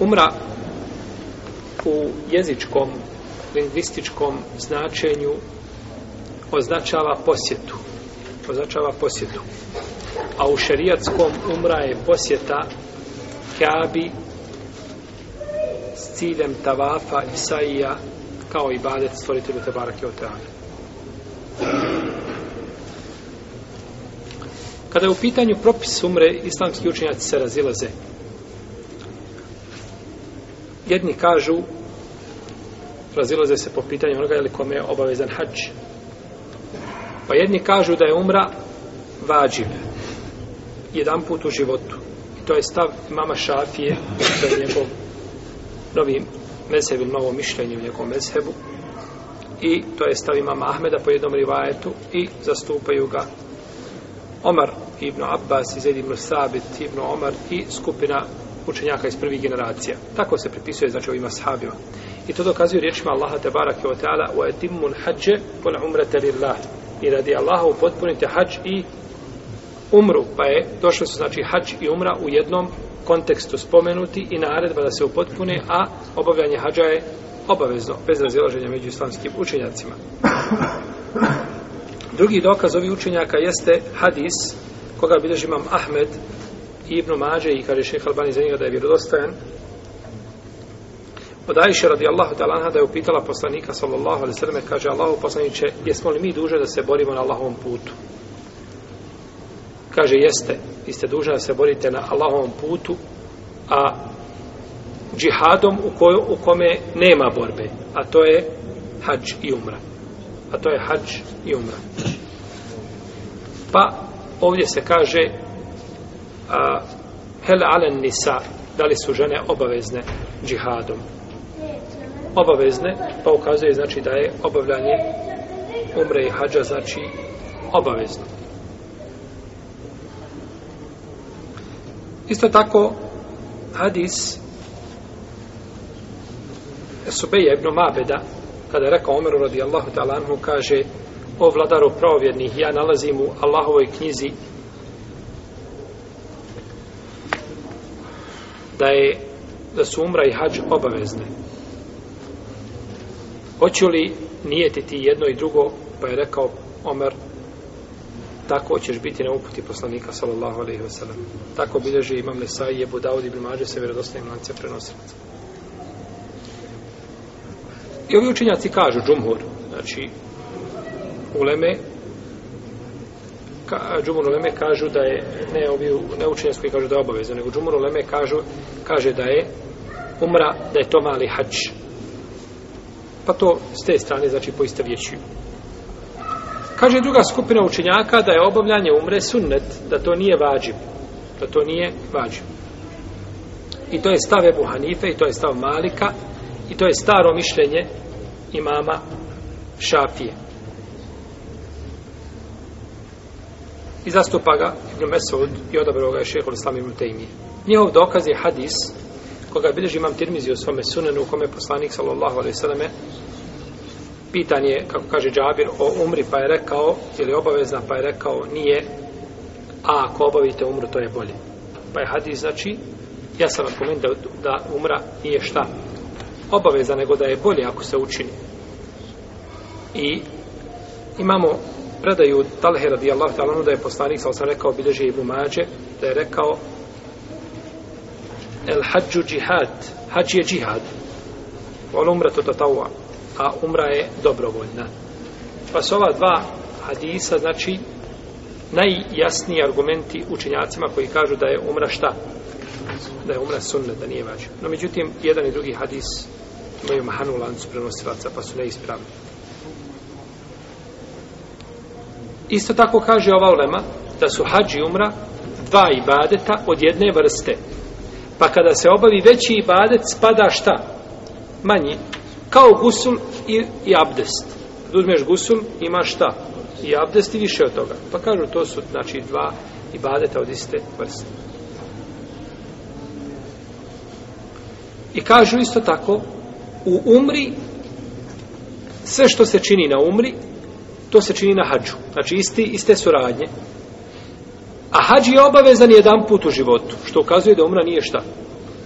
Umra u jezičkom, lingvističkom značenju označava posjetu. Označava posjetu. A u šerijatskom umra je posjeta Kabi s ciljem tavafa i saija kao i badet stvoritelju Tebarake Oteana. Kada je u pitanju propis umre, islamski učenjaci se razilaze. Jedni kažu, razilaze se po pitanju onoga je li kome je obavezan hađ. Pa jedni kažu da je umra vađiv. Jedan put u životu. I to je stav mama Šafije, da je njegov novi mezheb ili novo mišljenje u njegovom mezhebu. I to je stav imama Ahmeda po jednom rivajetu i zastupaju ga Omar ibn Abbas i Zaid ibn Sabit ibn Omar i skupina učenjaka iz prvih generacija. Tako se pripisuje znači ovima sahabima. I to dokazuje riječima Allaha te barake wa ta'ala wa etimmun hađe wal umrata lillah. I radi Allaha upotpunite hađ i umru. Pa je došlo su znači hađ i umra u jednom kontekstu spomenuti i naredba da se upotpune, a obavljanje hađa je obavezno, bez razilaženja među islamskim učenjacima. Drugi dokaz ovih učenjaka jeste hadis koga bilježi imam Ahmed i Ibn Mađe i kaže šeha Albani za njega da je vjerodostajan Od Ajše radijallahu ta'ala da je upitala poslanika sallallahu alaihi sallam kaže Allahu poslaniće jesmo li mi duže da se borimo na Allahovom putu? Kaže jeste, vi ste dužni da se borite na Allahovom putu a džihadom u, koju, u kome nema borbe a to je hađ i umra. A to je hađ i umra. Pa ovdje se kaže a, hel alen nisa da li su žene obavezne džihadom? Obavezne pa ukazuje znači da je obavljanje umre i hađa znači obavezno. Isto tako hadis Subeja ibn Mabeda kada je rekao Omeru radijallahu ta'ala mu kaže o vladaru pravovjernih ja nalazim u Allahovoj knjizi da je da su umra i hađ obavezne. Hoću li nijetiti jedno i drugo? Pa je rekao Omer tako ćeš biti na uputi poslanika sallallahu alaihi wa sallam. Tako bilježi imam Nesai je Budaud ibn Mađe se vjerodostojnim lance prenosilaca. I ovi učinjaci kažu džumhur znači uleme ka, džumhur Leme kažu da je ne ovi ne učenjaci koji kažu da je obavezno nego džumhur Leme kažu kaže da je umra da je to mali hač. pa to s te strane znači poista vječuju Kaže druga skupina učenjaka da je obavljanje umre sunnet, da to nije vađib. Da to nije vađib. I to je stav Ebu Hanife, i to je stav Malika, i to je staro mišljenje imama Šafije. I zastupa ga Ibn Mesud i odabrao ga je šehol Islam Ibn Tejmije. Njihov dokaz je hadis koga bilježi imam Tirmizi u svome sunenu u kome poslanik sallallahu alaihi sallame pitan je, kako kaže Džabir, o umri, pa je rekao, ili obavezna, pa je rekao, nije, a ako obavite umru, to je bolje. Pa je hadis, znači, ja sam vam da, da umra nije šta obaveza, nego da je bolje ako se učini. I imamo predaju Talhe radijallahu ta'ala da je poslanik, sa sam rekao, bilježi Ibu Mađe, da je rekao el hađu džihad, hađ je džihad, on umra to tatawa, a umra je dobrovoljna. Pa su ova dva hadisa, znači, najjasniji argumenti učenjacima koji kažu da je umra šta? Da je umra sunnet, da nije važno. No, međutim, jedan i drugi hadis imaju mahanu lancu prenosilaca, pa su neispravni. Isto tako kaže ova ulema da su hađi umra dva ibadeta od jedne vrste. Pa kada se obavi veći ibadet, spada šta? Manji kao gusul i, i abdest. Kad uzmeš gusul, imaš šta? I abdest i više od toga. Pa kažu, to su, znači, dva ibadeta od iste vrste. I kažu isto tako, u umri, sve što se čini na umri, to se čini na hađu. Znači, isti, iste su radnje. A hađ je obavezan jedan put u životu, što ukazuje da umra nije šta?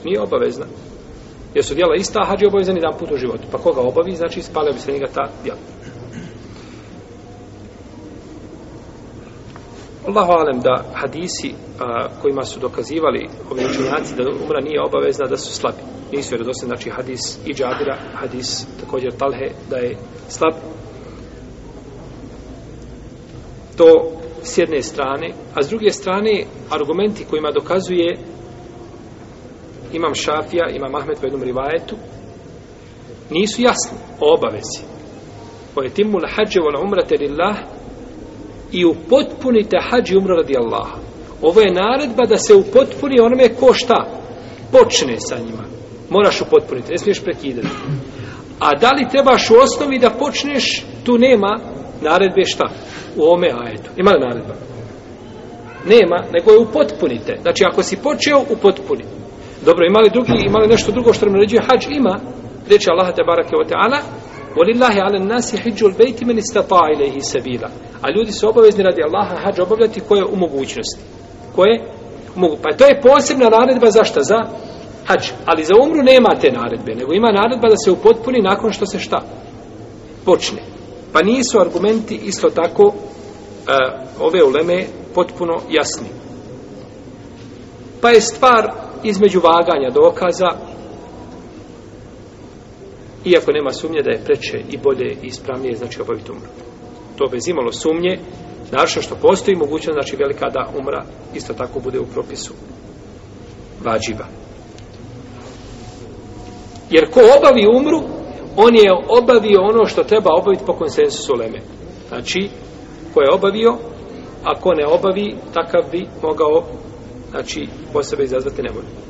Nije obavezna. Jer su djela ista, a hađ je obavezan jedan put u životu. Pa koga obavi, znači spalio bi se njega ta djela. Allahu alem da hadisi a, kojima su dokazivali ovi učenjaci da umra nije obavezna da su slabi. Nisu jer dosta, znači hadis i džabira, hadis također talhe da je slab. To s jedne strane, a s druge strane argumenti kojima dokazuje imam Šafija, imam Ahmed po jednom rivajetu, nisu jasni o obavezi. O etimul hađe vol umrate lillah i upotpunite hađi umra radi Allaha. Ovo je naredba da se upotpuni onome ko šta počne sa njima. Moraš upotpuniti, ne smiješ prekidati. A da li trebaš u osnovi da počneš, tu nema naredbe šta? U ome ajetu. Ima li naredba? Nema, nego je upotpunite. Znači, ako si počeo, upotpuni. Dobro, imali drugi, imali nešto drugo što nam naređuje hađ? Ima. Reče Allah te barake o teala, Walillahi ala nasi hijjul bejti men istata ilaihi sabila. A ljudi su obavezni radi Allaha hađ obavljati koje u mogućnosti. Koje? Mogu. Pa to je posebna naredba za šta? Za hađ. Ali za umru nema te naredbe, nego ima naredba da se upotpuni nakon što se šta? Počne. Pa nisu argumenti isto tako uh, ove uleme potpuno jasni. Pa je stvar između vaganja dokaza iako nema sumnje da je preče i bolje i ispravnije znači obaviti umru. To bez imalo sumnje, naravno što postoji mogućnost, znači velika da umra isto tako bude u propisu vađiba. Jer ko obavi umru, on je obavio ono što treba obaviti po konsensusu Leme. Znači, ko je obavio, a ko ne obavi, takav bi mogao, znači, po sebe izazvati nevolju.